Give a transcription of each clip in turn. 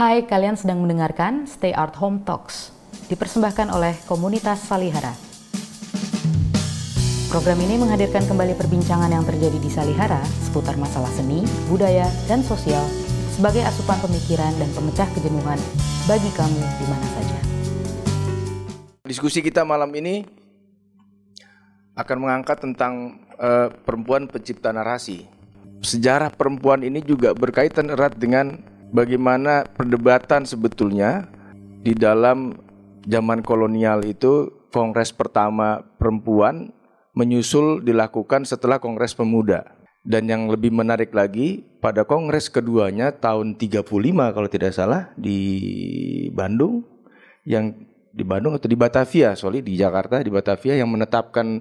Hai, kalian sedang mendengarkan Stay Art Home Talks, dipersembahkan oleh komunitas Salihara. Program ini menghadirkan kembali perbincangan yang terjadi di Salihara seputar masalah seni, budaya, dan sosial sebagai asupan pemikiran dan pemecah kejenuhan bagi kamu di mana saja. Diskusi kita malam ini akan mengangkat tentang uh, perempuan pencipta narasi. Sejarah perempuan ini juga berkaitan erat dengan bagaimana perdebatan sebetulnya di dalam zaman kolonial itu kongres pertama perempuan menyusul dilakukan setelah Kongres Pemuda. Dan yang lebih menarik lagi, pada kongres keduanya tahun 35 kalau tidak salah di Bandung yang di Bandung atau di Batavia, sorry di Jakarta di Batavia yang menetapkan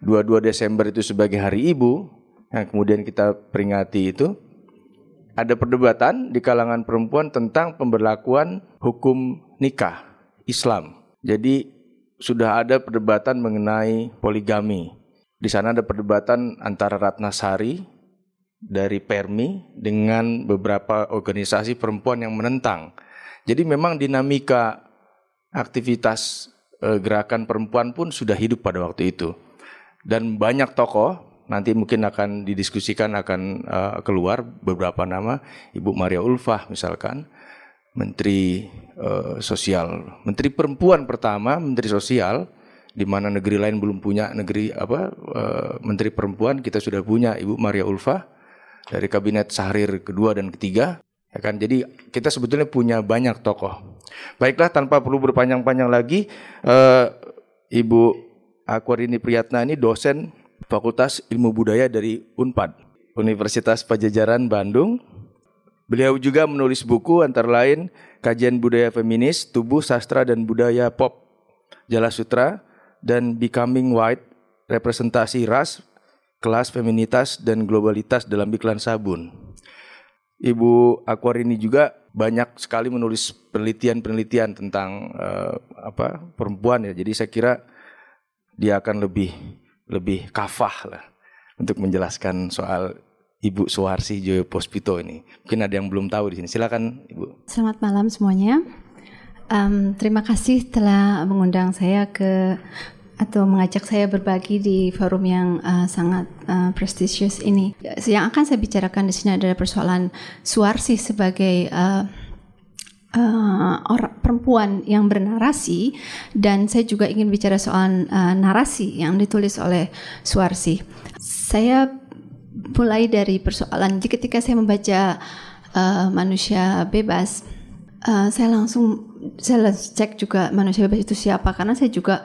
22 Desember itu sebagai hari ibu yang kemudian kita peringati itu ada perdebatan di kalangan perempuan tentang pemberlakuan hukum nikah Islam. Jadi sudah ada perdebatan mengenai poligami. Di sana ada perdebatan antara Ratna Sari dari Permi dengan beberapa organisasi perempuan yang menentang. Jadi memang dinamika aktivitas e, gerakan perempuan pun sudah hidup pada waktu itu. Dan banyak tokoh nanti mungkin akan didiskusikan akan e, keluar beberapa nama Ibu Maria Ulfah misalkan Menteri uh, Sosial, Menteri Perempuan pertama, Menteri Sosial, di mana negeri lain belum punya negeri apa uh, Menteri Perempuan, kita sudah punya Ibu Maria Ulfa dari kabinet Sahrir kedua dan ketiga. Ya kan, jadi kita sebetulnya punya banyak tokoh. Baiklah, tanpa perlu berpanjang-panjang lagi, uh, Ibu Akwarini Priyatna ini dosen Fakultas Ilmu Budaya dari Unpad, Universitas Pajajaran Bandung, Beliau juga menulis buku antara lain Kajian Budaya Feminis, Tubuh Sastra dan Budaya Pop, Jala Sutra, dan Becoming White, Representasi Ras, Kelas Feminitas, dan Globalitas dalam Iklan Sabun. Ibu Akwar ini juga banyak sekali menulis penelitian-penelitian tentang uh, apa perempuan ya. Jadi saya kira dia akan lebih lebih kafah lah untuk menjelaskan soal Ibu Suwarsi Joyo Pospito ini. Mungkin ada yang belum tahu di sini. Silakan Ibu. Selamat malam semuanya. Um, terima kasih telah mengundang saya ke atau mengajak saya berbagi di forum yang uh, sangat uh, prestisius ini. Yang akan saya bicarakan di sini adalah persoalan Suwarsi sebagai uh, uh, orang perempuan yang bernarasi dan saya juga ingin bicara soal uh, narasi yang ditulis oleh Suwarsi. Saya mulai dari persoalan ketika saya membaca uh, manusia bebas uh, saya langsung saya cek juga manusia bebas itu siapa karena saya juga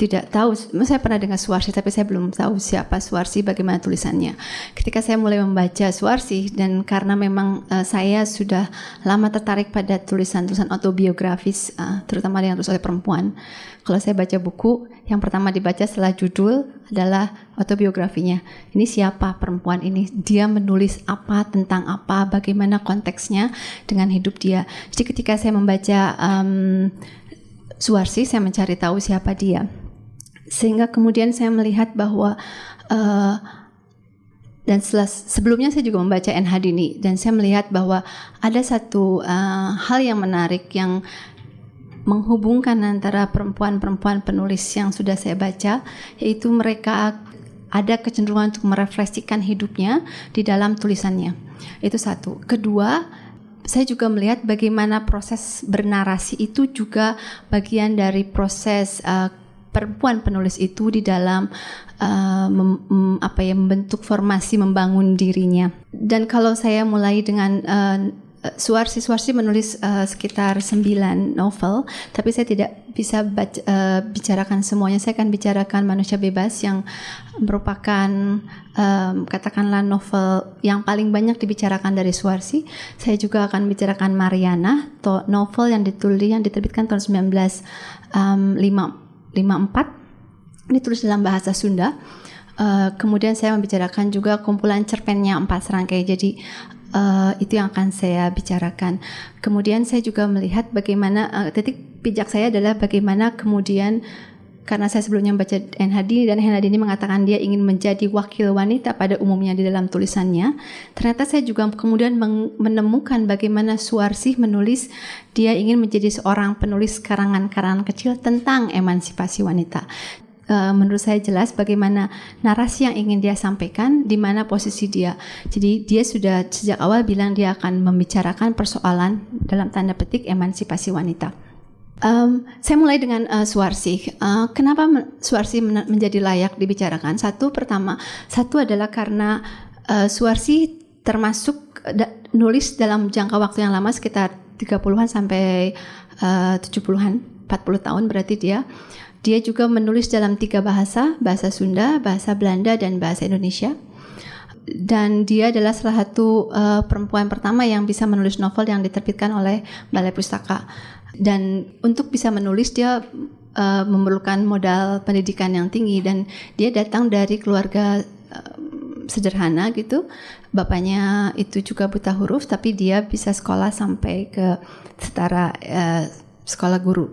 tidak tahu. Saya pernah dengar Suwarsi tapi saya belum tahu siapa Suwarsi bagaimana tulisannya. Ketika saya mulai membaca Suwarsi dan karena memang uh, saya sudah lama tertarik pada tulisan-tulisan autobiografis uh, terutama yang tulis oleh perempuan kalau saya baca buku yang pertama dibaca setelah judul adalah autobiografinya. Ini siapa perempuan ini? Dia menulis apa tentang apa bagaimana konteksnya dengan hidup dia. Jadi ketika saya membaca um, Suwarsi, saya mencari tahu siapa dia. Sehingga kemudian saya melihat bahwa uh, dan setelah, sebelumnya saya juga membaca NH Dini dan saya melihat bahwa ada satu uh, hal yang menarik yang menghubungkan antara perempuan-perempuan penulis yang sudah saya baca yaitu mereka ada kecenderungan untuk merefleksikan hidupnya di dalam tulisannya. Itu satu. Kedua, saya juga melihat bagaimana proses bernarasi itu juga bagian dari proses uh, perempuan penulis itu di dalam uh, mem, apa ya membentuk formasi membangun dirinya. Dan kalau saya mulai dengan uh, Suarsi Suarsi menulis uh, sekitar sembilan novel, tapi saya tidak bisa baca, uh, bicarakan semuanya. Saya akan bicarakan Manusia Bebas yang merupakan um, katakanlah novel yang paling banyak dibicarakan dari Suarsi. Saya juga akan bicarakan Mariana, to novel yang ditulis yang diterbitkan tahun 1954, ditulis dalam bahasa Sunda. Uh, kemudian saya membicarakan juga kumpulan cerpennya empat serangkai. Jadi uh, itu yang akan saya bicarakan. Kemudian saya juga melihat bagaimana uh, titik pijak saya adalah bagaimana kemudian karena saya sebelumnya membaca Enhadi dan Enhadi ini mengatakan dia ingin menjadi wakil wanita pada umumnya di dalam tulisannya. Ternyata saya juga kemudian menemukan bagaimana Suarsih menulis dia ingin menjadi seorang penulis karangan-karangan kecil tentang emansipasi wanita uh, menurut saya jelas bagaimana narasi yang ingin dia sampaikan, di mana posisi dia. Jadi dia sudah sejak awal bilang dia akan membicarakan persoalan dalam tanda petik emansipasi wanita. Um, saya mulai dengan uh, Suarsi. Uh, kenapa Suarsi men menjadi layak dibicarakan? Satu pertama, satu adalah karena uh, Suarsi termasuk da nulis dalam jangka waktu yang lama sekitar 30-an sampai uh, 70-an, 40 tahun berarti dia. Dia juga menulis dalam tiga bahasa, bahasa Sunda, bahasa Belanda, dan bahasa Indonesia dan dia adalah salah satu uh, perempuan pertama yang bisa menulis novel yang diterbitkan oleh Balai Pustaka. Dan untuk bisa menulis dia uh, memerlukan modal pendidikan yang tinggi dan dia datang dari keluarga uh, sederhana gitu. Bapaknya itu juga buta huruf tapi dia bisa sekolah sampai ke setara uh, sekolah guru.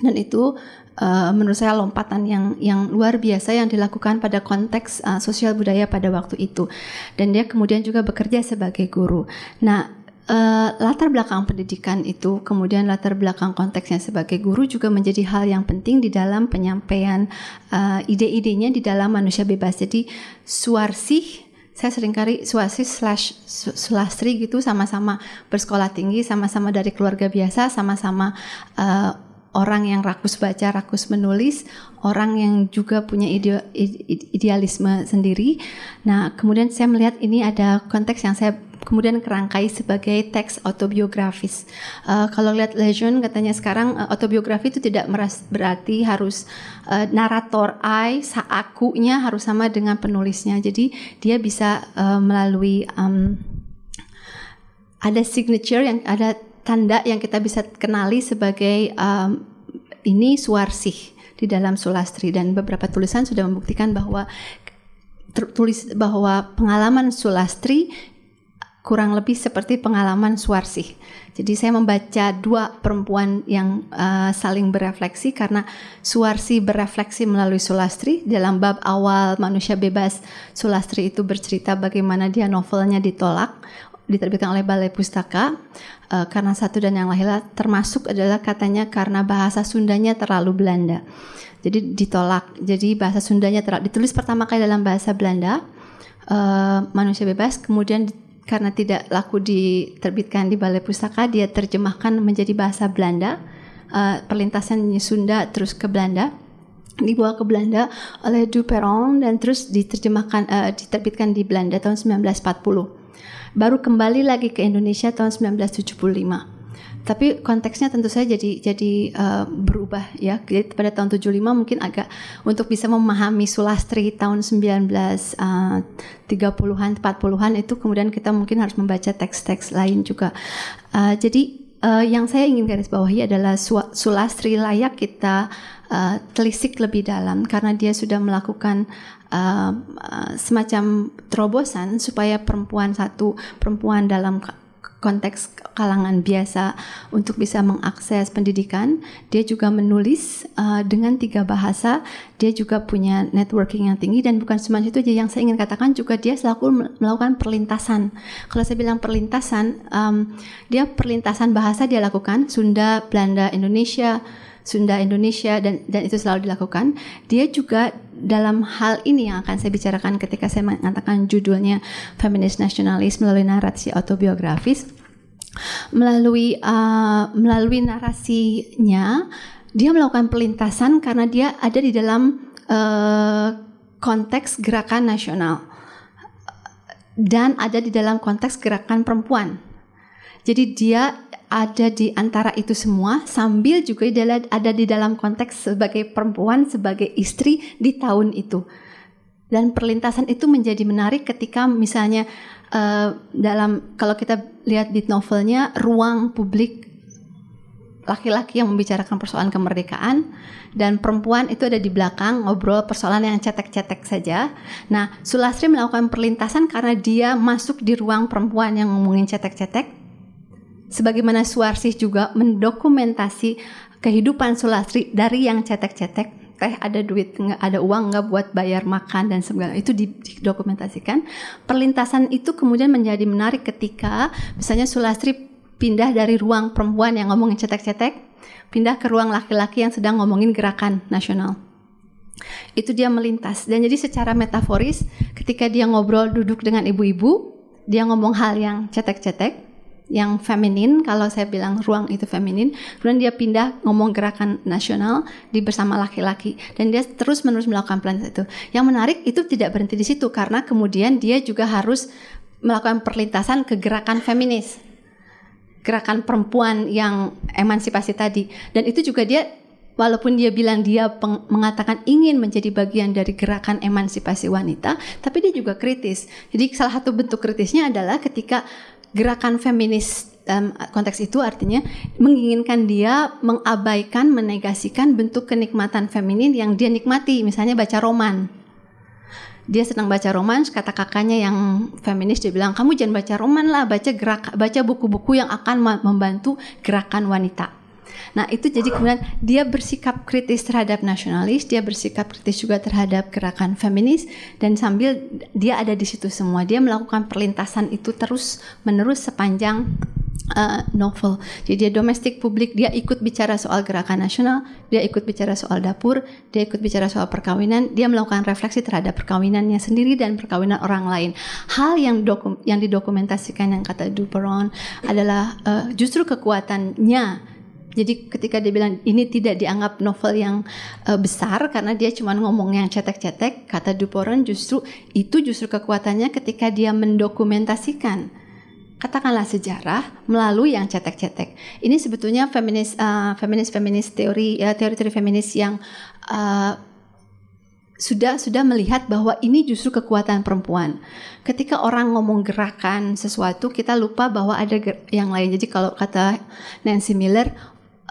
Dan itu uh, menurut saya lompatan yang yang luar biasa yang dilakukan pada konteks uh, sosial budaya pada waktu itu. Dan dia kemudian juga bekerja sebagai guru. Nah, Uh, latar belakang pendidikan itu, kemudian latar belakang konteksnya sebagai guru juga menjadi hal yang penting di dalam penyampaian uh, ide-idenya di dalam manusia bebas. Jadi suarsih saya sering kali suarsih slash sulastri gitu sama-sama bersekolah tinggi, sama-sama dari keluarga biasa, sama-sama orang yang rakus baca, rakus menulis, orang yang juga punya ide, idealisme sendiri. Nah, kemudian saya melihat ini ada konteks yang saya kemudian kerangkai sebagai teks autobiografis. Uh, kalau lihat Legend katanya sekarang uh, autobiografi itu tidak meras berarti harus uh, narator I, akunya harus sama dengan penulisnya. Jadi dia bisa uh, melalui um, ada signature yang ada tanda yang kita bisa kenali sebagai um, ini suarsih di dalam sulastri dan beberapa tulisan sudah membuktikan bahwa tertulis bahwa pengalaman sulastri kurang lebih seperti pengalaman Suarsih. Jadi saya membaca dua perempuan yang uh, saling berefleksi karena Suarsi berefleksi melalui Sulastri dalam bab awal manusia bebas Sulastri itu bercerita bagaimana dia novelnya ditolak diterbitkan oleh Balai Pustaka uh, karena satu dan yang lainnya termasuk adalah katanya karena bahasa Sundanya terlalu Belanda. Jadi ditolak. Jadi bahasa Sundanya terlalu ditulis pertama kali dalam bahasa Belanda uh, manusia bebas kemudian karena tidak laku diterbitkan di Balai Pustaka, dia terjemahkan menjadi bahasa Belanda. Uh, perlintasan Sunda terus ke Belanda dibawa ke Belanda oleh Duperon dan terus diterjemahkan uh, diterbitkan di Belanda tahun 1940. Baru kembali lagi ke Indonesia tahun 1975. Tapi konteksnya tentu saja jadi jadi uh, berubah ya. Jadi pada tahun 75 mungkin agak untuk bisa memahami Sulastri tahun 1930-an, uh, 40-an itu kemudian kita mungkin harus membaca teks-teks lain juga. Uh, jadi uh, yang saya ingin garis bawahi adalah Sulastri layak kita uh, telisik lebih dalam karena dia sudah melakukan uh, semacam terobosan supaya perempuan satu perempuan dalam konteks kalangan biasa untuk bisa mengakses pendidikan. Dia juga menulis uh, dengan tiga bahasa. Dia juga punya networking yang tinggi dan bukan cuma itu aja yang saya ingin katakan juga dia selalu melakukan perlintasan. Kalau saya bilang perlintasan, um, dia perlintasan bahasa dia lakukan Sunda, Belanda, Indonesia. Sunda Indonesia dan dan itu selalu dilakukan. Dia juga dalam hal ini yang akan saya bicarakan ketika saya mengatakan judulnya feminis nasionalis melalui narasi autobiografis melalui uh, melalui narasinya dia melakukan pelintasan karena dia ada di dalam uh, konteks gerakan nasional dan ada di dalam konteks gerakan perempuan. Jadi dia ada di antara itu semua sambil juga ada di dalam konteks sebagai perempuan, sebagai istri di tahun itu. Dan perlintasan itu menjadi menarik ketika misalnya uh, dalam kalau kita lihat di novelnya ruang publik laki-laki yang membicarakan persoalan kemerdekaan dan perempuan itu ada di belakang ngobrol persoalan yang cetek-cetek saja. Nah, Sulastri melakukan perlintasan karena dia masuk di ruang perempuan yang ngomongin cetek-cetek sebagaimana Suarsih juga mendokumentasi kehidupan Sulastri dari yang cetek-cetek teh ada duit ada uang nggak buat bayar makan dan segala. Itu didokumentasikan. Perlintasan itu kemudian menjadi menarik ketika misalnya Sulastri pindah dari ruang perempuan yang ngomongin cetek-cetek pindah ke ruang laki-laki yang sedang ngomongin gerakan nasional. Itu dia melintas. Dan jadi secara metaforis ketika dia ngobrol duduk dengan ibu-ibu dia ngomong hal yang cetek-cetek yang feminin kalau saya bilang ruang itu feminin kemudian dia pindah ngomong gerakan nasional di bersama laki-laki. Dan dia terus menerus melakukan plan itu. Yang menarik itu tidak berhenti di situ karena kemudian dia juga harus melakukan perlintasan ke gerakan feminis. Gerakan perempuan yang emansipasi tadi. Dan itu juga dia walaupun dia bilang dia peng, mengatakan ingin menjadi bagian dari gerakan emansipasi wanita, tapi dia juga kritis. Jadi salah satu bentuk kritisnya adalah ketika gerakan feminis dalam konteks itu artinya menginginkan dia mengabaikan, menegasikan bentuk kenikmatan feminin yang dia nikmati, misalnya baca roman. Dia sedang baca roman, kata kakaknya yang feminis dia bilang, "Kamu jangan baca roman lah, baca gerak baca buku-buku yang akan membantu gerakan wanita." Nah itu jadi kemudian dia bersikap kritis terhadap nasionalis, dia bersikap kritis juga terhadap gerakan feminis dan sambil dia ada di situ semua, dia melakukan perlintasan itu terus menerus sepanjang uh, novel. Jadi dia domestik publik, dia ikut bicara soal gerakan nasional, dia ikut bicara soal dapur, dia ikut bicara soal perkawinan, dia melakukan refleksi terhadap perkawinannya sendiri dan perkawinan orang lain. Hal yang dokum, yang didokumentasikan yang kata Duperon adalah uh, justru kekuatannya jadi ketika dia bilang ini tidak dianggap novel yang uh, besar karena dia cuma ngomong yang cetek-cetek, kata Duporon justru itu justru kekuatannya ketika dia mendokumentasikan katakanlah sejarah melalui yang cetek-cetek. Ini sebetulnya feminis uh, feminis feminis teori ya teori-teori feminis yang uh, sudah sudah melihat bahwa ini justru kekuatan perempuan. Ketika orang ngomong gerakan sesuatu, kita lupa bahwa ada yang lain. Jadi kalau kata Nancy Miller,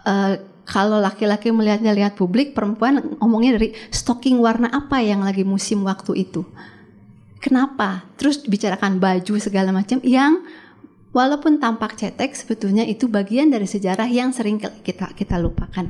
uh, kalau laki-laki melihatnya lihat publik, perempuan ngomongnya dari stocking warna apa yang lagi musim waktu itu. Kenapa? Terus bicarakan baju segala macam yang walaupun tampak cetek sebetulnya itu bagian dari sejarah yang sering kita kita lupakan.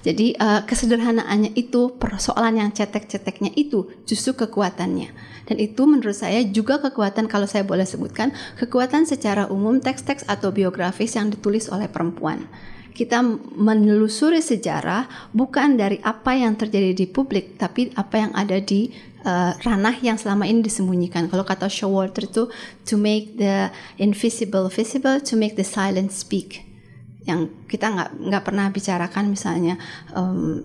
Jadi uh, kesederhanaannya itu persoalan yang cetek-ceteknya itu justru kekuatannya. Dan itu menurut saya juga kekuatan kalau saya boleh sebutkan kekuatan secara umum teks-teks atau biografis yang ditulis oleh perempuan kita menelusuri sejarah bukan dari apa yang terjadi di publik, tapi apa yang ada di uh, ranah yang selama ini disembunyikan. Kalau kata Showalter itu to make the invisible visible, to make the silent speak. Yang kita nggak nggak pernah bicarakan misalnya um,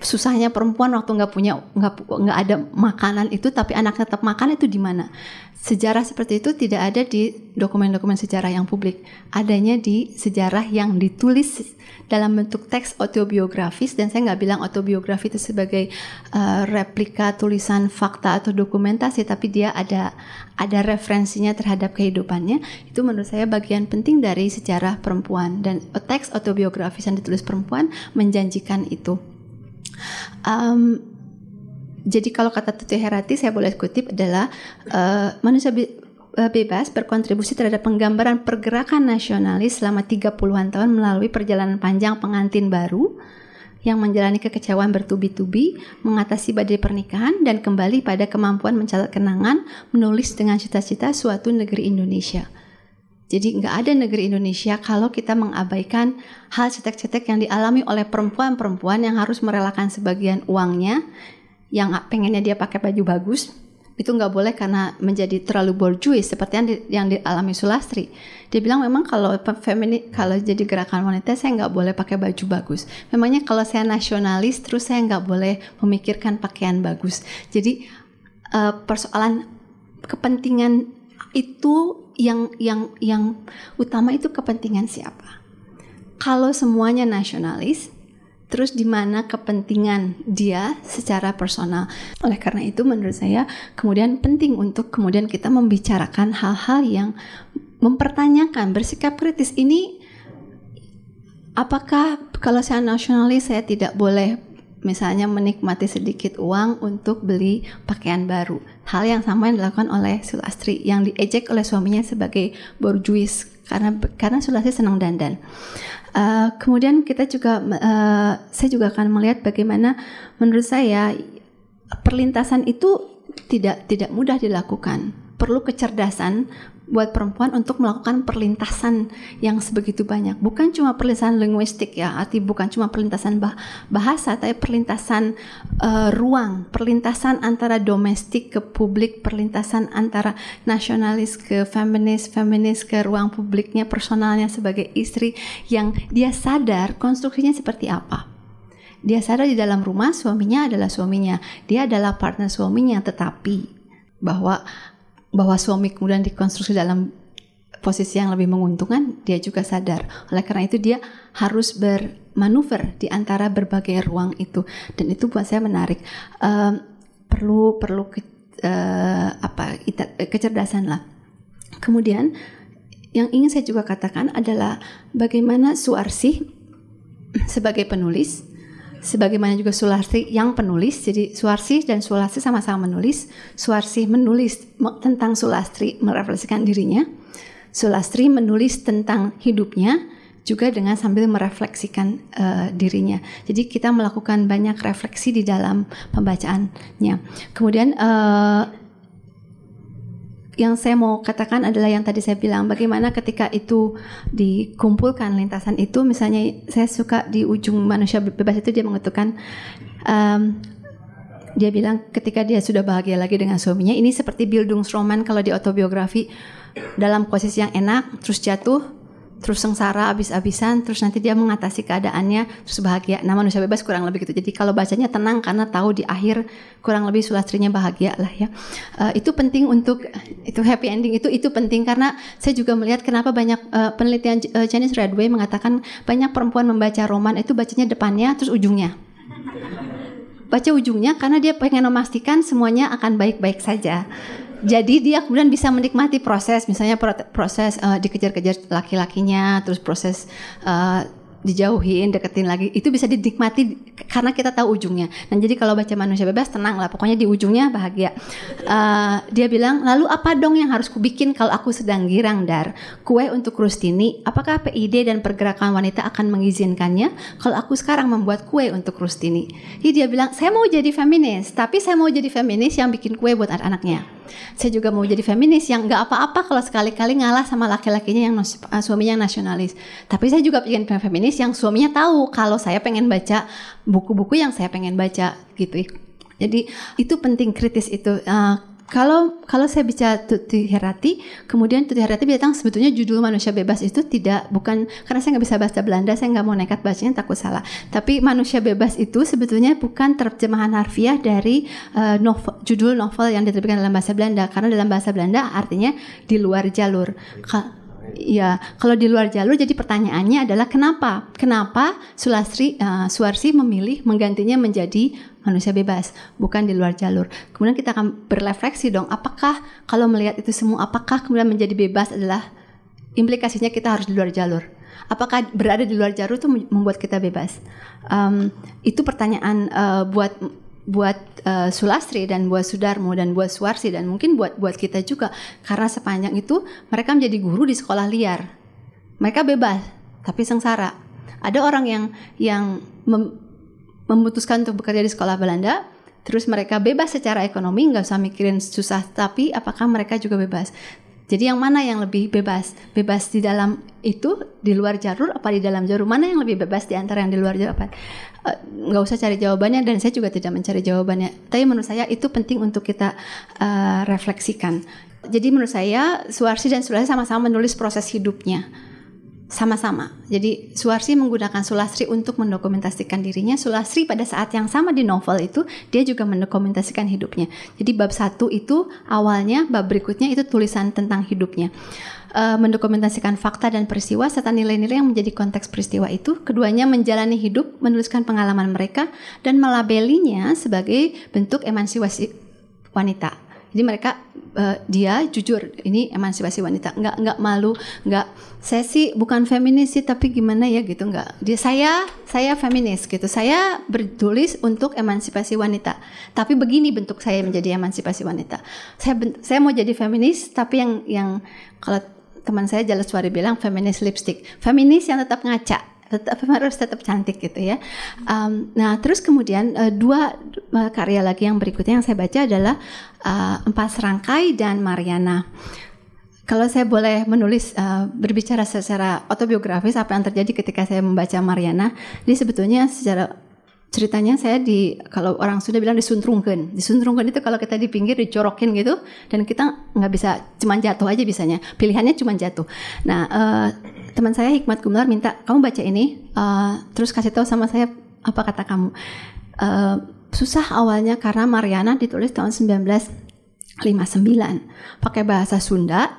susahnya perempuan waktu nggak punya nggak nggak ada makanan itu tapi anak tetap makan itu di mana? Sejarah seperti itu tidak ada di dokumen-dokumen sejarah yang publik. Adanya di sejarah yang ditulis dalam bentuk teks autobiografis dan saya nggak bilang autobiografi itu sebagai uh, replika tulisan fakta atau dokumentasi tapi dia ada ada referensinya terhadap kehidupannya. Itu menurut saya bagian penting dari sejarah perempuan. Dan teks autobiografis yang ditulis perempuan menjanjikan itu Um, jadi kalau kata Tutu Herati saya boleh kutip adalah uh, manusia eh, bebas berkontribusi terhadap penggambaran pergerakan nasionalis selama 30-an tahun melalui perjalanan panjang pengantin baru yang menjalani kekecewaan bertubi-tubi, mengatasi badai pernikahan, dan kembali pada kemampuan mencatat kenangan, menulis dengan cita-cita suatu negeri Indonesia. Jadi nggak ada negeri Indonesia kalau kita mengabaikan hal cetek-cetek yang dialami oleh perempuan-perempuan yang harus merelakan sebagian uangnya yang pengennya dia pakai baju bagus itu nggak boleh karena menjadi terlalu borjuis seperti yang, di, yang dialami Sulastri. Dia bilang memang kalau femini kalau jadi gerakan wanita saya nggak boleh pakai baju bagus. Memangnya kalau saya nasionalis terus saya nggak boleh memikirkan pakaian bagus. Jadi uh, persoalan kepentingan itu yang yang yang utama itu kepentingan siapa. Kalau semuanya nasionalis, terus di mana kepentingan dia secara personal. Oleh karena itu menurut saya kemudian penting untuk kemudian kita membicarakan hal-hal yang mempertanyakan bersikap kritis ini apakah kalau saya nasionalis saya tidak boleh misalnya menikmati sedikit uang untuk beli pakaian baru. Hal yang sama yang dilakukan oleh Sulastri yang diejek oleh suaminya sebagai borjuis karena karena Sulastri senang dandan. Uh, kemudian kita juga uh, saya juga akan melihat bagaimana menurut saya perlintasan itu tidak tidak mudah dilakukan. Perlu kecerdasan buat perempuan untuk melakukan perlintasan yang sebegitu banyak. Bukan cuma perlintasan linguistik ya, arti bukan cuma perlintasan bah bahasa, tapi perlintasan uh, ruang, perlintasan antara domestik ke publik, perlintasan antara nasionalis ke feminis, feminis ke ruang publiknya, personalnya sebagai istri yang dia sadar konstruksinya seperti apa. Dia sadar di dalam rumah suaminya adalah suaminya, dia adalah partner suaminya, tetapi bahwa bahwa suami kemudian dikonstruksi dalam posisi yang lebih menguntungkan, dia juga sadar. Oleh karena itu dia harus bermanuver di antara berbagai ruang itu, dan itu buat saya menarik. Um, perlu perlu ke, uh, apa kecerdasan lah. Kemudian yang ingin saya juga katakan adalah bagaimana Suarsi sebagai penulis sebagaimana juga Sularsi yang penulis. Jadi Suarsi dan Sularsi sama-sama menulis. Suarsi menulis tentang Sulastri merefleksikan dirinya. Sulastri menulis tentang hidupnya juga dengan sambil merefleksikan uh, dirinya. Jadi kita melakukan banyak refleksi di dalam pembacaannya. Kemudian uh, yang saya mau katakan adalah yang tadi saya bilang bagaimana ketika itu dikumpulkan lintasan itu misalnya saya suka di ujung manusia bebas itu dia mengetukkan um, dia bilang ketika dia sudah bahagia lagi dengan suaminya ini seperti Bildungsroman kalau di autobiografi dalam posisi yang enak terus jatuh terus sengsara abis-abisan terus nanti dia mengatasi keadaannya terus bahagia. Nah manusia bebas kurang lebih gitu. Jadi kalau bacanya tenang karena tahu di akhir kurang lebih sulastrinya bahagia lah ya. Uh, itu penting untuk itu happy ending itu itu penting karena saya juga melihat kenapa banyak uh, penelitian uh, Chinese Redway mengatakan banyak perempuan membaca roman itu bacanya depannya terus ujungnya. Baca ujungnya karena dia pengen memastikan semuanya akan baik-baik saja jadi dia kemudian bisa menikmati proses misalnya proses uh, dikejar-kejar laki-lakinya terus proses uh, dijauhin, deketin lagi, itu bisa dinikmati karena kita tahu ujungnya. Dan jadi kalau baca manusia bebas tenang lah, pokoknya di ujungnya bahagia. Uh, dia bilang, lalu apa dong yang harus kubikin kalau aku sedang girang dar? Kue untuk Rustini, apakah PID dan pergerakan wanita akan mengizinkannya? Kalau aku sekarang membuat kue untuk Rustini. Jadi dia bilang, saya mau jadi feminis, tapi saya mau jadi feminis yang bikin kue buat anak-anaknya. Saya juga mau jadi feminis yang nggak apa-apa kalau sekali-kali ngalah sama laki-lakinya yang suaminya yang nasionalis. Tapi saya juga pengen feminis yang suaminya tahu kalau saya pengen baca buku-buku yang saya pengen baca gitu. Jadi itu penting kritis itu. Uh, kalau kalau saya bicara Tuti Herati, kemudian Tuti Herati datang sebetulnya judul manusia bebas itu tidak bukan karena saya nggak bisa bahasa Belanda, saya nggak mau nekat bacanya takut salah. Tapi manusia bebas itu sebetulnya bukan terjemahan harfiah dari uh, novel, judul novel yang diterbitkan dalam bahasa Belanda karena dalam bahasa Belanda artinya di luar jalur. Ya, kalau di luar jalur jadi pertanyaannya adalah kenapa? Kenapa Sulastri uh, Suarsi memilih menggantinya menjadi manusia bebas, bukan di luar jalur. Kemudian kita akan berrefleksi dong, apakah kalau melihat itu semua apakah kemudian menjadi bebas adalah implikasinya kita harus di luar jalur? Apakah berada di luar jalur itu membuat kita bebas? Um, itu pertanyaan uh, buat buat uh, Sulastri dan buat Sudarmo dan buat Suwarsi dan mungkin buat buat kita juga karena sepanjang itu mereka menjadi guru di sekolah liar. Mereka bebas tapi sengsara. Ada orang yang yang mem, memutuskan untuk bekerja di sekolah Belanda, terus mereka bebas secara ekonomi, nggak usah mikirin susah, tapi apakah mereka juga bebas? Jadi yang mana yang lebih bebas? Bebas di dalam itu di luar jalur apa di dalam jalur? Mana yang lebih bebas di antara yang di luar jalur? Uh, nggak usah cari jawabannya dan saya juga tidak mencari jawabannya. Tapi menurut saya itu penting untuk kita uh, refleksikan. Jadi menurut saya Suarsi dan Sulasi sama-sama menulis proses hidupnya sama-sama. Jadi Suarsi menggunakan Sulastri untuk mendokumentasikan dirinya. Sulastri pada saat yang sama di novel itu dia juga mendokumentasikan hidupnya. Jadi bab satu itu awalnya, bab berikutnya itu tulisan tentang hidupnya. Uh, mendokumentasikan fakta dan peristiwa serta nilai-nilai yang menjadi konteks peristiwa itu. Keduanya menjalani hidup, menuliskan pengalaman mereka dan melabelinya sebagai bentuk emansipasi wanita. Jadi mereka uh, dia jujur ini emansipasi wanita, nggak nggak malu, nggak saya sih bukan feminis sih tapi gimana ya gitu nggak. Dia saya saya feminis gitu. Saya bertulis untuk emansipasi wanita. Tapi begini bentuk saya menjadi emansipasi wanita. Saya saya mau jadi feminis tapi yang yang kalau teman saya Jalas Suari bilang feminis lipstick. Feminis yang tetap ngaca tetap harus tetap cantik gitu ya. Um, nah terus kemudian uh, dua uh, karya lagi yang berikutnya yang saya baca adalah uh, Empat Serangkai dan Mariana. Kalau saya boleh menulis uh, berbicara secara autobiografis apa yang terjadi ketika saya membaca Mariana, ini sebetulnya secara ceritanya saya di kalau orang sudah bilang disuntrungkan disuntrungkan itu kalau kita di pinggir dicorokin gitu dan kita nggak bisa cuma jatuh aja bisanya pilihannya cuma jatuh nah uh, teman saya Hikmat Gumelar minta kamu baca ini uh, terus kasih tahu sama saya apa kata kamu. Uh, susah awalnya karena Mariana ditulis tahun 1959 pakai bahasa Sunda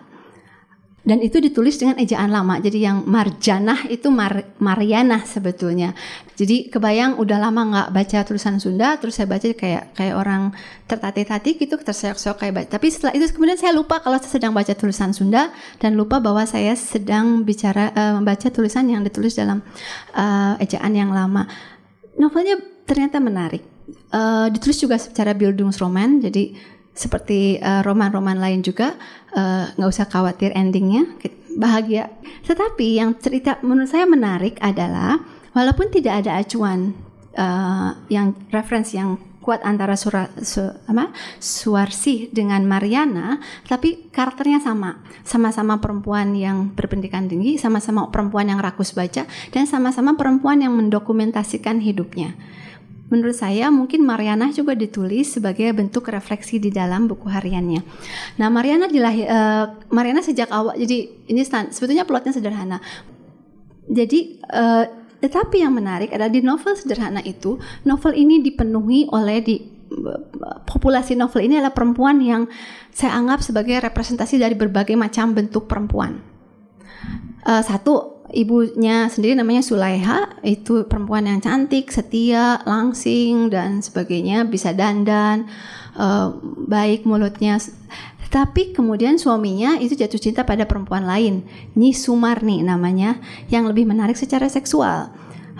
dan itu ditulis dengan ejaan lama. Jadi yang marjanah itu Mar Mariana sebetulnya. Jadi kebayang udah lama nggak baca tulisan Sunda terus saya baca kayak kayak orang tertatih-tatih gitu terseok-seok kayak baca. Tapi setelah itu kemudian saya lupa kalau saya sedang baca tulisan Sunda dan lupa bahwa saya sedang bicara uh, membaca tulisan yang ditulis dalam uh, ejaan yang lama. Novelnya ternyata menarik. Uh, ditulis juga secara Bildungsroman jadi seperti eh, roman-roman uh, lain juga eh, nggak uh, usah khawatir endingnya bahagia. Tetapi yang cerita menurut saya menarik adalah walaupun tidak ada acuan uh, yang referensi yang kuat antara Sura, su, apa, Suarsi dengan Mariana, tapi karakternya sama, sama-sama perempuan yang berpendidikan tinggi, sama-sama perempuan yang rakus baca, dan sama-sama perempuan yang mendokumentasikan hidupnya menurut saya mungkin Mariana juga ditulis sebagai bentuk refleksi di dalam buku hariannya. Nah, Mariana dilahir uh, Mariana sejak awal jadi ini stand, sebetulnya plotnya sederhana. Jadi uh, tetapi yang menarik adalah di novel sederhana itu, novel ini dipenuhi oleh di populasi novel ini adalah perempuan yang saya anggap sebagai representasi dari berbagai macam bentuk perempuan. Uh, satu ibunya sendiri namanya Sulaiha itu perempuan yang cantik, setia, langsing dan sebagainya, bisa dandan, uh, baik mulutnya. Tapi kemudian suaminya itu jatuh cinta pada perempuan lain, Nyi Sumarni namanya, yang lebih menarik secara seksual.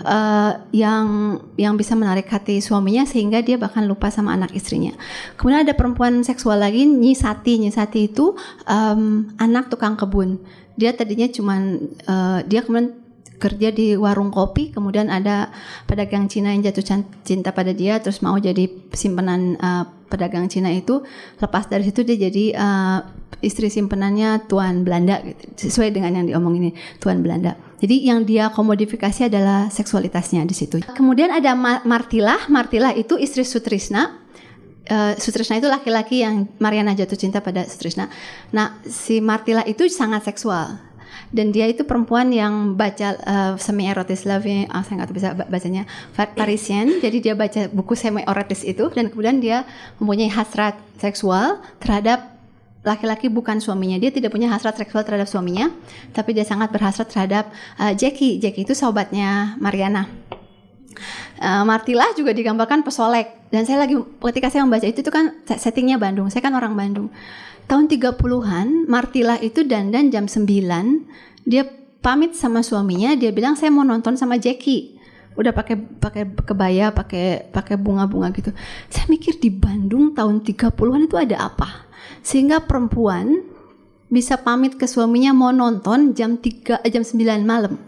Uh, yang yang bisa menarik hati suaminya sehingga dia bahkan lupa sama anak istrinya. Kemudian ada perempuan seksual lagi Nyi Sati. Nyi Sati itu um, anak tukang kebun dia tadinya cuman uh, dia kemudian kerja di warung kopi kemudian ada pedagang Cina yang jatuh cinta pada dia terus mau jadi simpenan uh, pedagang Cina itu. Lepas dari situ dia jadi uh, istri simpenannya tuan Belanda gitu. sesuai dengan yang diomong ini tuan Belanda. Jadi yang dia komodifikasi adalah seksualitasnya di situ. Kemudian ada Martilah. Martilah itu istri Sutrisna uh, Sutrisna itu laki-laki yang Mariana jatuh cinta pada Sutrisna. Nah, si Martila itu sangat seksual. Dan dia itu perempuan yang baca uh, semi erotis love uh, saya nggak bisa bacanya Parisian. Jadi dia baca buku semi erotis itu dan kemudian dia mempunyai hasrat seksual terhadap laki-laki bukan suaminya. Dia tidak punya hasrat seksual terhadap suaminya tapi dia sangat berhasrat terhadap uh, Jackie. Jackie itu sobatnya Mariana Uh, Martilah juga digambarkan pesolek. Dan saya lagi ketika saya membaca itu itu kan settingnya Bandung. Saya kan orang Bandung. Tahun 30-an Martilah itu dandan jam 9 dia pamit sama suaminya. Dia bilang saya mau nonton sama Jackie. Udah pakai pakai kebaya pakai pakai bunga-bunga gitu. Saya mikir di Bandung tahun 30-an itu ada apa? Sehingga perempuan bisa pamit ke suaminya mau nonton jam 3 jam 9 malam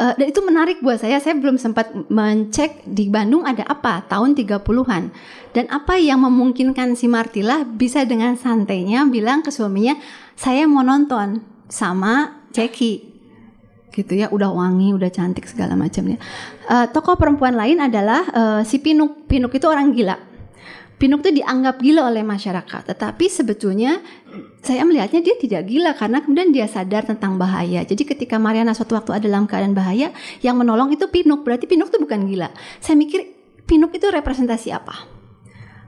Uh, dan itu menarik buat saya. Saya belum sempat mencek di Bandung ada apa tahun 30-an. Dan apa yang memungkinkan si Martila bisa dengan santainya bilang ke suaminya, "Saya mau nonton sama Jackie." Gitu ya, udah wangi, udah cantik segala macamnya. Uh, tokoh perempuan lain adalah uh, si Pinuk. Pinuk itu orang gila Pinuk itu dianggap gila oleh masyarakat, tetapi sebetulnya saya melihatnya dia tidak gila karena kemudian dia sadar tentang bahaya. Jadi ketika Mariana suatu waktu ada dalam keadaan bahaya, yang menolong itu Pinuk. Berarti Pinuk itu bukan gila. Saya mikir Pinuk itu representasi apa?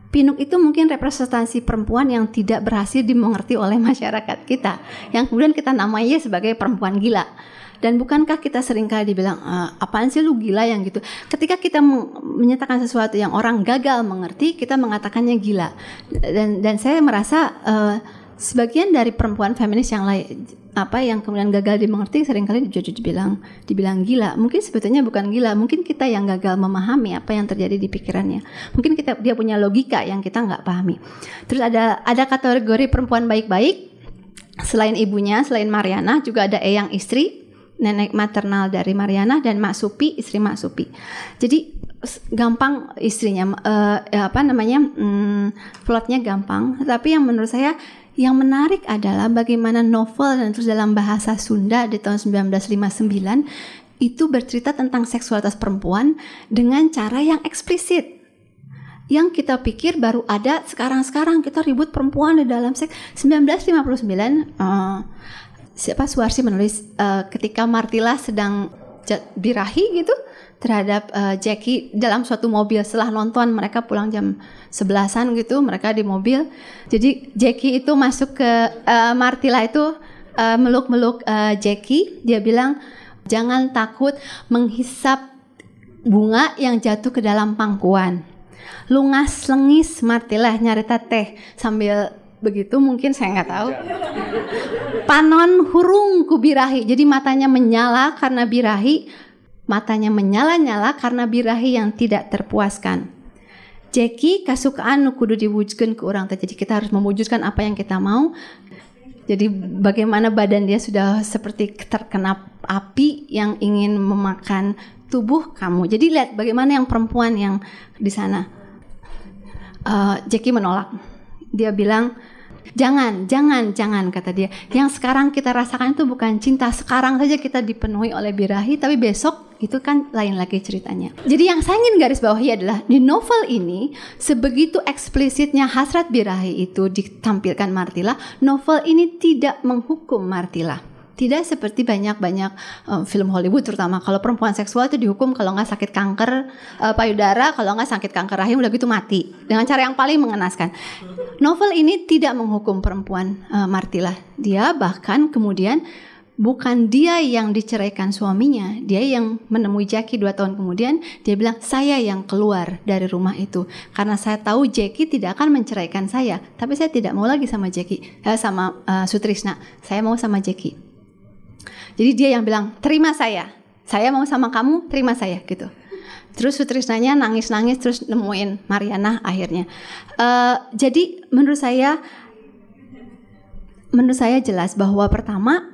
Pinuk itu mungkin representasi perempuan yang tidak berhasil dimengerti oleh masyarakat kita, yang kemudian kita namanya sebagai perempuan gila. Dan bukankah kita sering kali dibilang e, apaan sih lu gila yang gitu. Ketika kita menyatakan sesuatu yang orang gagal mengerti, kita mengatakannya gila. Dan dan saya merasa uh, sebagian dari perempuan feminis yang lain apa yang kemudian gagal dimengerti sering kali dibilang dibilang gila. Mungkin sebetulnya bukan gila, mungkin kita yang gagal memahami apa yang terjadi di pikirannya. Mungkin kita dia punya logika yang kita nggak pahami. Terus ada ada kategori perempuan baik-baik selain ibunya, selain Mariana juga ada Eyang istri, nenek maternal dari Mariana dan Mak Supi, istri Mak Supi. Jadi gampang istrinya uh, apa namanya? Hmm, plotnya gampang, tapi yang menurut saya yang menarik adalah bagaimana novel dan terus dalam bahasa Sunda di tahun 1959 itu bercerita tentang seksualitas perempuan dengan cara yang eksplisit. Yang kita pikir baru ada sekarang-sekarang kita ribut perempuan di dalam seks 1959 uh, siapa Suarsi menulis uh, ketika Martila sedang birahi gitu terhadap uh, Jackie dalam suatu mobil. Setelah nonton mereka pulang jam sebelasan gitu mereka di mobil. Jadi Jackie itu masuk ke uh, Martila itu uh, meluk-meluk uh, Jackie. Dia bilang jangan takut menghisap bunga yang jatuh ke dalam pangkuan. Lungas lengis Martila nyarita teh sambil begitu mungkin saya nggak tahu panon hurung kubirahi jadi matanya menyala karena birahi Matanya menyala-nyala karena birahi yang tidak terpuaskan. Jackie kasukaan kudu diwujudkan ke orang Jadi kita harus mewujudkan apa yang kita mau. Jadi bagaimana badan dia sudah seperti terkena api yang ingin memakan tubuh kamu. Jadi lihat bagaimana yang perempuan yang di sana. Uh, Jackie menolak. Dia bilang, Jangan, jangan, jangan kata dia. Yang sekarang kita rasakan itu bukan cinta. Sekarang saja kita dipenuhi oleh birahi, tapi besok itu kan lain lagi ceritanya. Jadi yang saya ingin garis bawahi adalah di novel ini sebegitu eksplisitnya hasrat birahi itu ditampilkan Martila, novel ini tidak menghukum Martila. Tidak seperti banyak-banyak um, film Hollywood terutama kalau perempuan seksual itu dihukum kalau nggak sakit kanker uh, payudara, kalau nggak sakit kanker rahim udah gitu mati dengan cara yang paling mengenaskan. Novel ini tidak menghukum perempuan uh, Martila. Dia bahkan kemudian bukan dia yang diceraikan suaminya, dia yang menemui Jackie dua tahun kemudian, dia bilang saya yang keluar dari rumah itu karena saya tahu Jackie tidak akan menceraikan saya, tapi saya tidak mau lagi sama Jackie, eh, sama uh, Sutrisna, saya mau sama Jackie. Jadi dia yang bilang, terima saya. Saya mau sama kamu, terima saya gitu. Terus Sutrisnanya nangis-nangis terus nemuin Mariana akhirnya. Uh, jadi menurut saya, menurut saya jelas bahwa pertama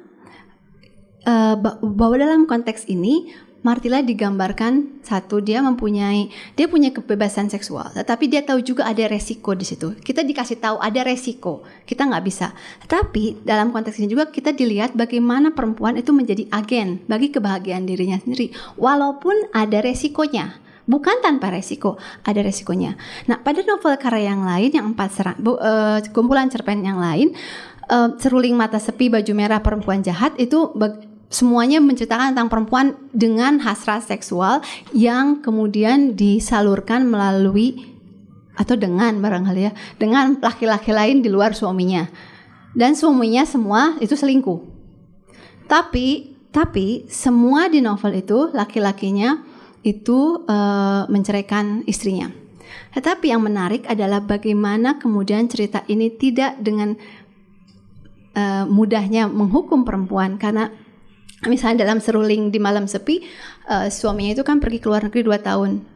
uh, bahwa dalam konteks ini Martila digambarkan satu dia mempunyai dia punya kebebasan seksual, tetapi dia tahu juga ada resiko di situ. Kita dikasih tahu ada resiko, kita nggak bisa. Tetapi dalam konteks ini juga kita dilihat bagaimana perempuan itu menjadi agen bagi kebahagiaan dirinya sendiri, walaupun ada resikonya. Bukan tanpa resiko, ada resikonya. Nah, pada novel karya yang lain, yang empat serang, bu, uh, kumpulan cerpen yang lain, uh, seruling mata sepi, baju merah, perempuan jahat itu semuanya menceritakan tentang perempuan dengan hasrat seksual yang kemudian disalurkan melalui atau dengan barangkali ya dengan laki-laki lain di luar suaminya. Dan suaminya semua itu selingkuh. Tapi tapi semua di novel itu laki-lakinya itu uh, menceraikan istrinya. Tetapi yang menarik adalah bagaimana kemudian cerita ini tidak dengan uh, mudahnya menghukum perempuan karena misalnya dalam seruling di malam sepi uh, suaminya itu kan pergi ke luar negeri dua tahun.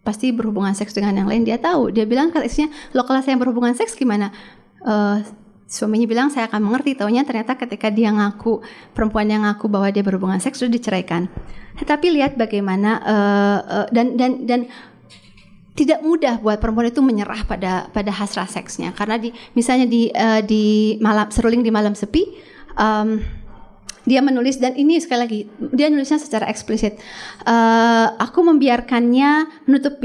Pasti berhubungan seks dengan yang lain dia tahu. Dia bilang ke istrinya lo kalau saya berhubungan seks gimana? Uh, suaminya bilang saya akan mengerti. Taunya ternyata ketika dia ngaku perempuan yang ngaku bahwa dia berhubungan seks sudah diceraikan. Tapi lihat bagaimana uh, uh, dan dan dan tidak mudah buat perempuan itu menyerah pada pada hasrat seksnya. Karena di misalnya di uh, di malam seruling di malam sepi um, dia menulis dan ini sekali lagi dia nulisnya secara eksplisit. Uh, aku membiarkannya menutup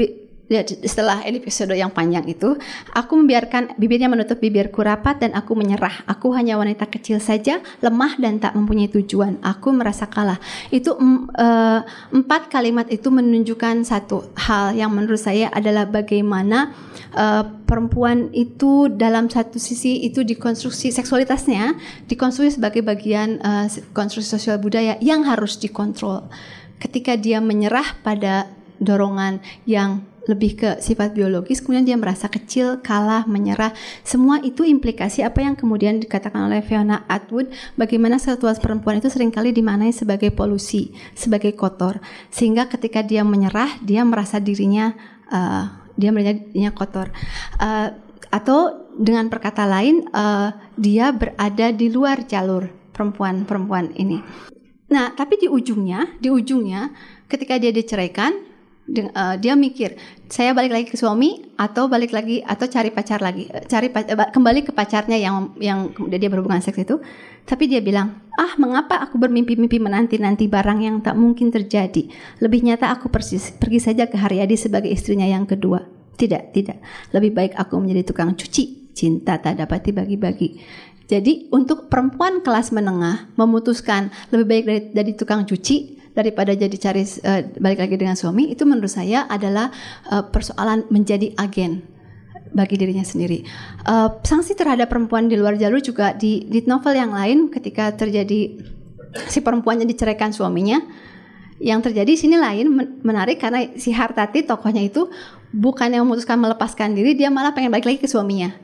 setelah episode yang panjang itu, aku membiarkan bibirnya menutup bibirku rapat dan aku menyerah. Aku hanya wanita kecil saja, lemah dan tak mempunyai tujuan. Aku merasa kalah. Itu uh, empat kalimat itu menunjukkan satu hal yang menurut saya adalah bagaimana uh, perempuan itu dalam satu sisi itu dikonstruksi seksualitasnya dikonstruksi sebagai bagian uh, konstruksi sosial budaya yang harus dikontrol. Ketika dia menyerah pada dorongan yang lebih ke sifat biologis, kemudian dia merasa kecil, kalah, menyerah. Semua itu implikasi apa yang kemudian dikatakan oleh Fiona Atwood, bagaimana seksualitas perempuan itu sering kali dimaknai sebagai polusi, sebagai kotor. Sehingga ketika dia menyerah, dia merasa dirinya uh, dia merasa kotor. Uh, atau dengan perkata lain, uh, dia berada di luar jalur perempuan-perempuan ini. Nah, tapi di ujungnya, di ujungnya, ketika dia diceraikan, uh, dia mikir saya balik lagi ke suami atau balik lagi atau cari pacar lagi? Eh, cari uh, kembali ke pacarnya yang yang dia berhubungan seks itu. Tapi dia bilang ah mengapa aku bermimpi-mimpi menanti-nanti barang yang tak mungkin terjadi? Lebih nyata aku persis pergi saja ke Haryadi sebagai istrinya yang kedua. Tidak tidak. Lebih baik aku menjadi tukang cuci. Cinta tak dapat dibagi-bagi. Jadi untuk perempuan kelas menengah memutuskan lebih baik dari, dari tukang cuci daripada jadi cari uh, balik lagi dengan suami itu menurut saya adalah uh, persoalan menjadi agen bagi dirinya sendiri. Uh, sanksi terhadap perempuan di luar jalur juga di, di novel yang lain ketika terjadi si perempuannya diceraikan suaminya, yang terjadi sini lain menarik karena si Hartati tokohnya itu bukan yang memutuskan melepaskan diri, dia malah pengen balik lagi ke suaminya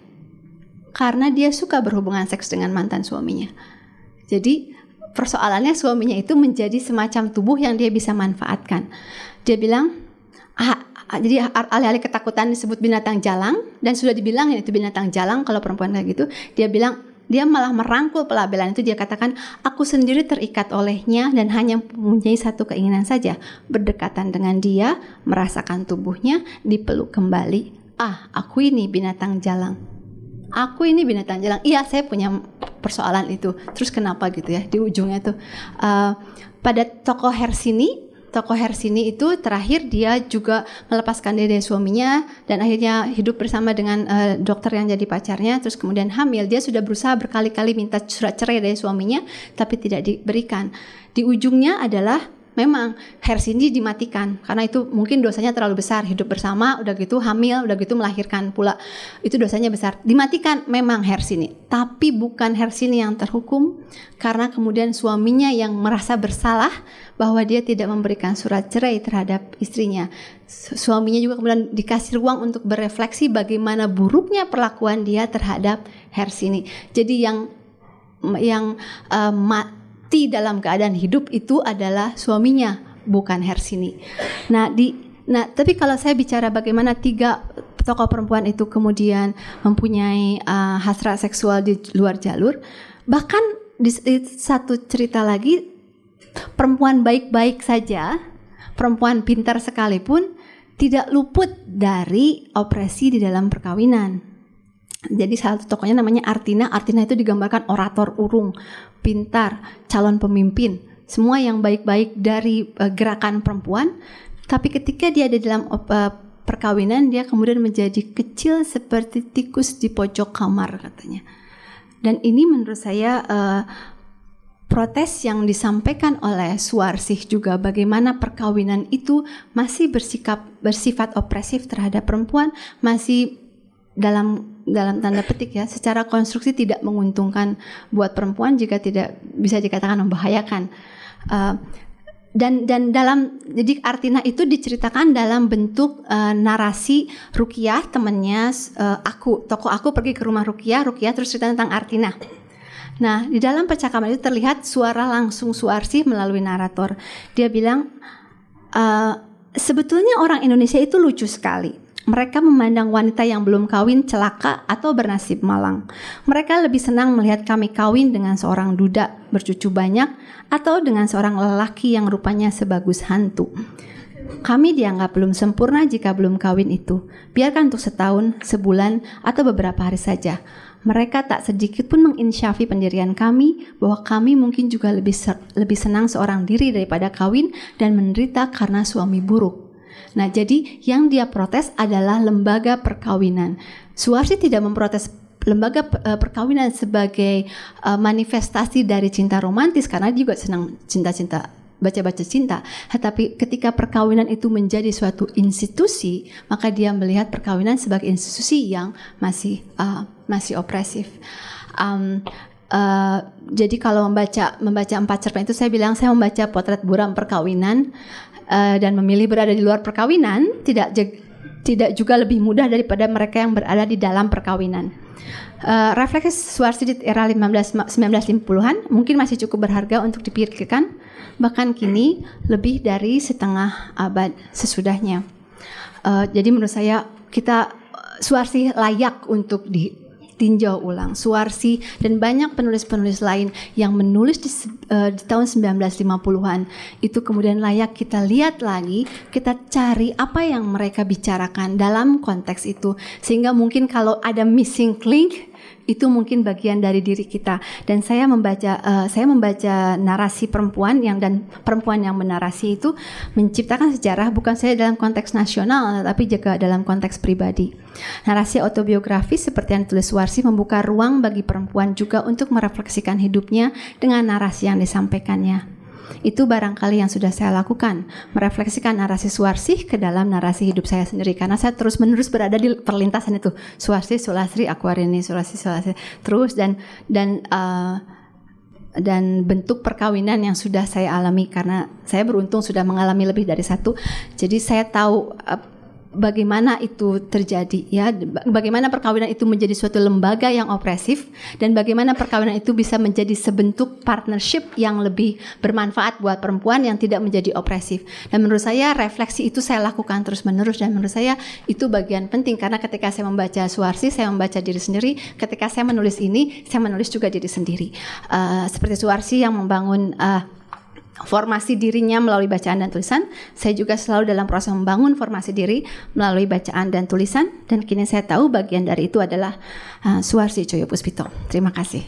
karena dia suka berhubungan seks dengan mantan suaminya. Jadi persoalannya suaminya itu menjadi semacam tubuh yang dia bisa manfaatkan. Dia bilang, ah, ah jadi alih-alih ketakutan disebut binatang jalang dan sudah dibilang itu binatang jalang kalau perempuan kayak gitu, dia bilang dia malah merangkul pelabelan itu dia katakan aku sendiri terikat olehnya dan hanya mempunyai satu keinginan saja berdekatan dengan dia merasakan tubuhnya dipeluk kembali ah aku ini binatang jalang aku ini binatang jalang. Iya, saya punya persoalan itu. Terus kenapa gitu ya? Di ujungnya tuh uh, pada tokoh Hersini tokoh Hersini itu terakhir dia juga melepaskan diri dari suaminya dan akhirnya hidup bersama dengan uh, dokter yang jadi pacarnya terus kemudian hamil dia sudah berusaha berkali-kali minta surat cerai dari suaminya tapi tidak diberikan di ujungnya adalah memang Hersini dimatikan karena itu mungkin dosanya terlalu besar hidup bersama udah gitu hamil udah gitu melahirkan pula. Itu dosanya besar. Dimatikan memang Hersini tapi bukan Hersini yang terhukum karena kemudian suaminya yang merasa bersalah bahwa dia tidak memberikan surat cerai terhadap istrinya. Suaminya juga kemudian dikasih ruang untuk berefleksi bagaimana buruknya perlakuan dia terhadap Hersini. Jadi yang yang uh, mati dalam keadaan hidup itu adalah suaminya, bukan Hersini. Nah, di nah tapi kalau saya bicara bagaimana tiga tokoh perempuan itu kemudian mempunyai uh, hasrat seksual di luar jalur, bahkan di, di satu cerita lagi perempuan baik-baik saja, perempuan pintar sekalipun tidak luput dari opresi di dalam perkawinan. Jadi salah satu tokohnya namanya Artina. Artina itu digambarkan orator urung, pintar, calon pemimpin, semua yang baik-baik dari uh, gerakan perempuan. Tapi ketika dia ada dalam uh, perkawinan, dia kemudian menjadi kecil seperti tikus di pojok kamar katanya. Dan ini menurut saya uh, protes yang disampaikan oleh Suarsih juga bagaimana perkawinan itu masih bersikap bersifat opresif terhadap perempuan, masih dalam dalam tanda petik ya secara konstruksi tidak menguntungkan buat perempuan jika tidak bisa dikatakan membahayakan. Uh, dan dan dalam jadi Artina itu diceritakan dalam bentuk uh, narasi Rukiah temannya uh, aku. Toko aku pergi ke rumah Rukiah Rukiah terus cerita tentang Artina nah. Di dalam percakapan itu terlihat suara langsung Suarsi melalui narator. Dia bilang uh, sebetulnya orang Indonesia itu lucu sekali mereka memandang wanita yang belum kawin celaka atau bernasib malang. Mereka lebih senang melihat kami kawin dengan seorang duda bercucu banyak atau dengan seorang lelaki yang rupanya sebagus hantu. Kami dianggap belum sempurna jika belum kawin itu. Biarkan untuk setahun, sebulan, atau beberapa hari saja. Mereka tak sedikit pun menginsyafi pendirian kami bahwa kami mungkin juga lebih lebih senang seorang diri daripada kawin dan menderita karena suami buruk. Nah, jadi yang dia protes adalah lembaga perkawinan. Suarsi tidak memprotes lembaga eh, perkawinan sebagai uh, manifestasi dari cinta romantis karena dia juga senang cinta-cinta baca-baca cinta. Tetapi ketika perkawinan itu menjadi suatu institusi, maka dia melihat perkawinan sebagai institusi yang masih uh, masih opresif. Um, uh, jadi kalau membaca membaca empat cerpen itu saya bilang saya membaca potret buram perkawinan uh, dan memilih berada di luar perkawinan tidak tidak juga lebih mudah daripada mereka yang berada di dalam perkawinan. Uh, refleksi Suwarsi di era 15, 1950-an mungkin masih cukup berharga untuk dipikirkan, bahkan kini lebih dari setengah abad sesudahnya. Uh, jadi menurut saya kita Suwarsi layak untuk di, tinjau ulang. Suwarsi dan banyak penulis-penulis lain yang menulis di, uh, di tahun 1950-an itu kemudian layak kita lihat lagi, kita cari apa yang mereka bicarakan dalam konteks itu sehingga mungkin kalau ada missing link itu mungkin bagian dari diri kita dan saya membaca uh, saya membaca narasi perempuan yang dan perempuan yang menarasi itu menciptakan sejarah bukan saya dalam konteks nasional tapi juga dalam konteks pribadi. Narasi autobiografis seperti yang ditulis Warsi membuka ruang bagi perempuan juga untuk merefleksikan hidupnya dengan narasi yang disampaikannya. Itu barangkali yang sudah saya lakukan, merefleksikan narasi Suwarsih ke dalam narasi hidup saya sendiri karena saya terus-menerus berada di perlintasan itu. Suwarsih, Sulasri, Aquarini, Sulasri, Sulasri, terus dan dan uh, dan bentuk perkawinan yang sudah saya alami karena saya beruntung sudah mengalami lebih dari satu. Jadi saya tahu uh, bagaimana itu terjadi ya? Bagaimana perkawinan itu menjadi suatu lembaga yang opresif dan bagaimana perkawinan itu bisa menjadi sebentuk partnership yang lebih bermanfaat buat perempuan yang tidak menjadi opresif. Dan menurut saya refleksi itu saya lakukan terus menerus dan menurut saya itu bagian penting karena ketika saya membaca Suwarsi saya membaca diri sendiri ketika saya menulis ini saya menulis juga diri sendiri. Uh, seperti Suwarsi yang membangun uh, formasi dirinya melalui bacaan dan tulisan. Saya juga selalu dalam proses membangun formasi diri melalui bacaan dan tulisan dan kini saya tahu bagian dari itu adalah uh, Suarsi Coyo Puspito. Terima kasih.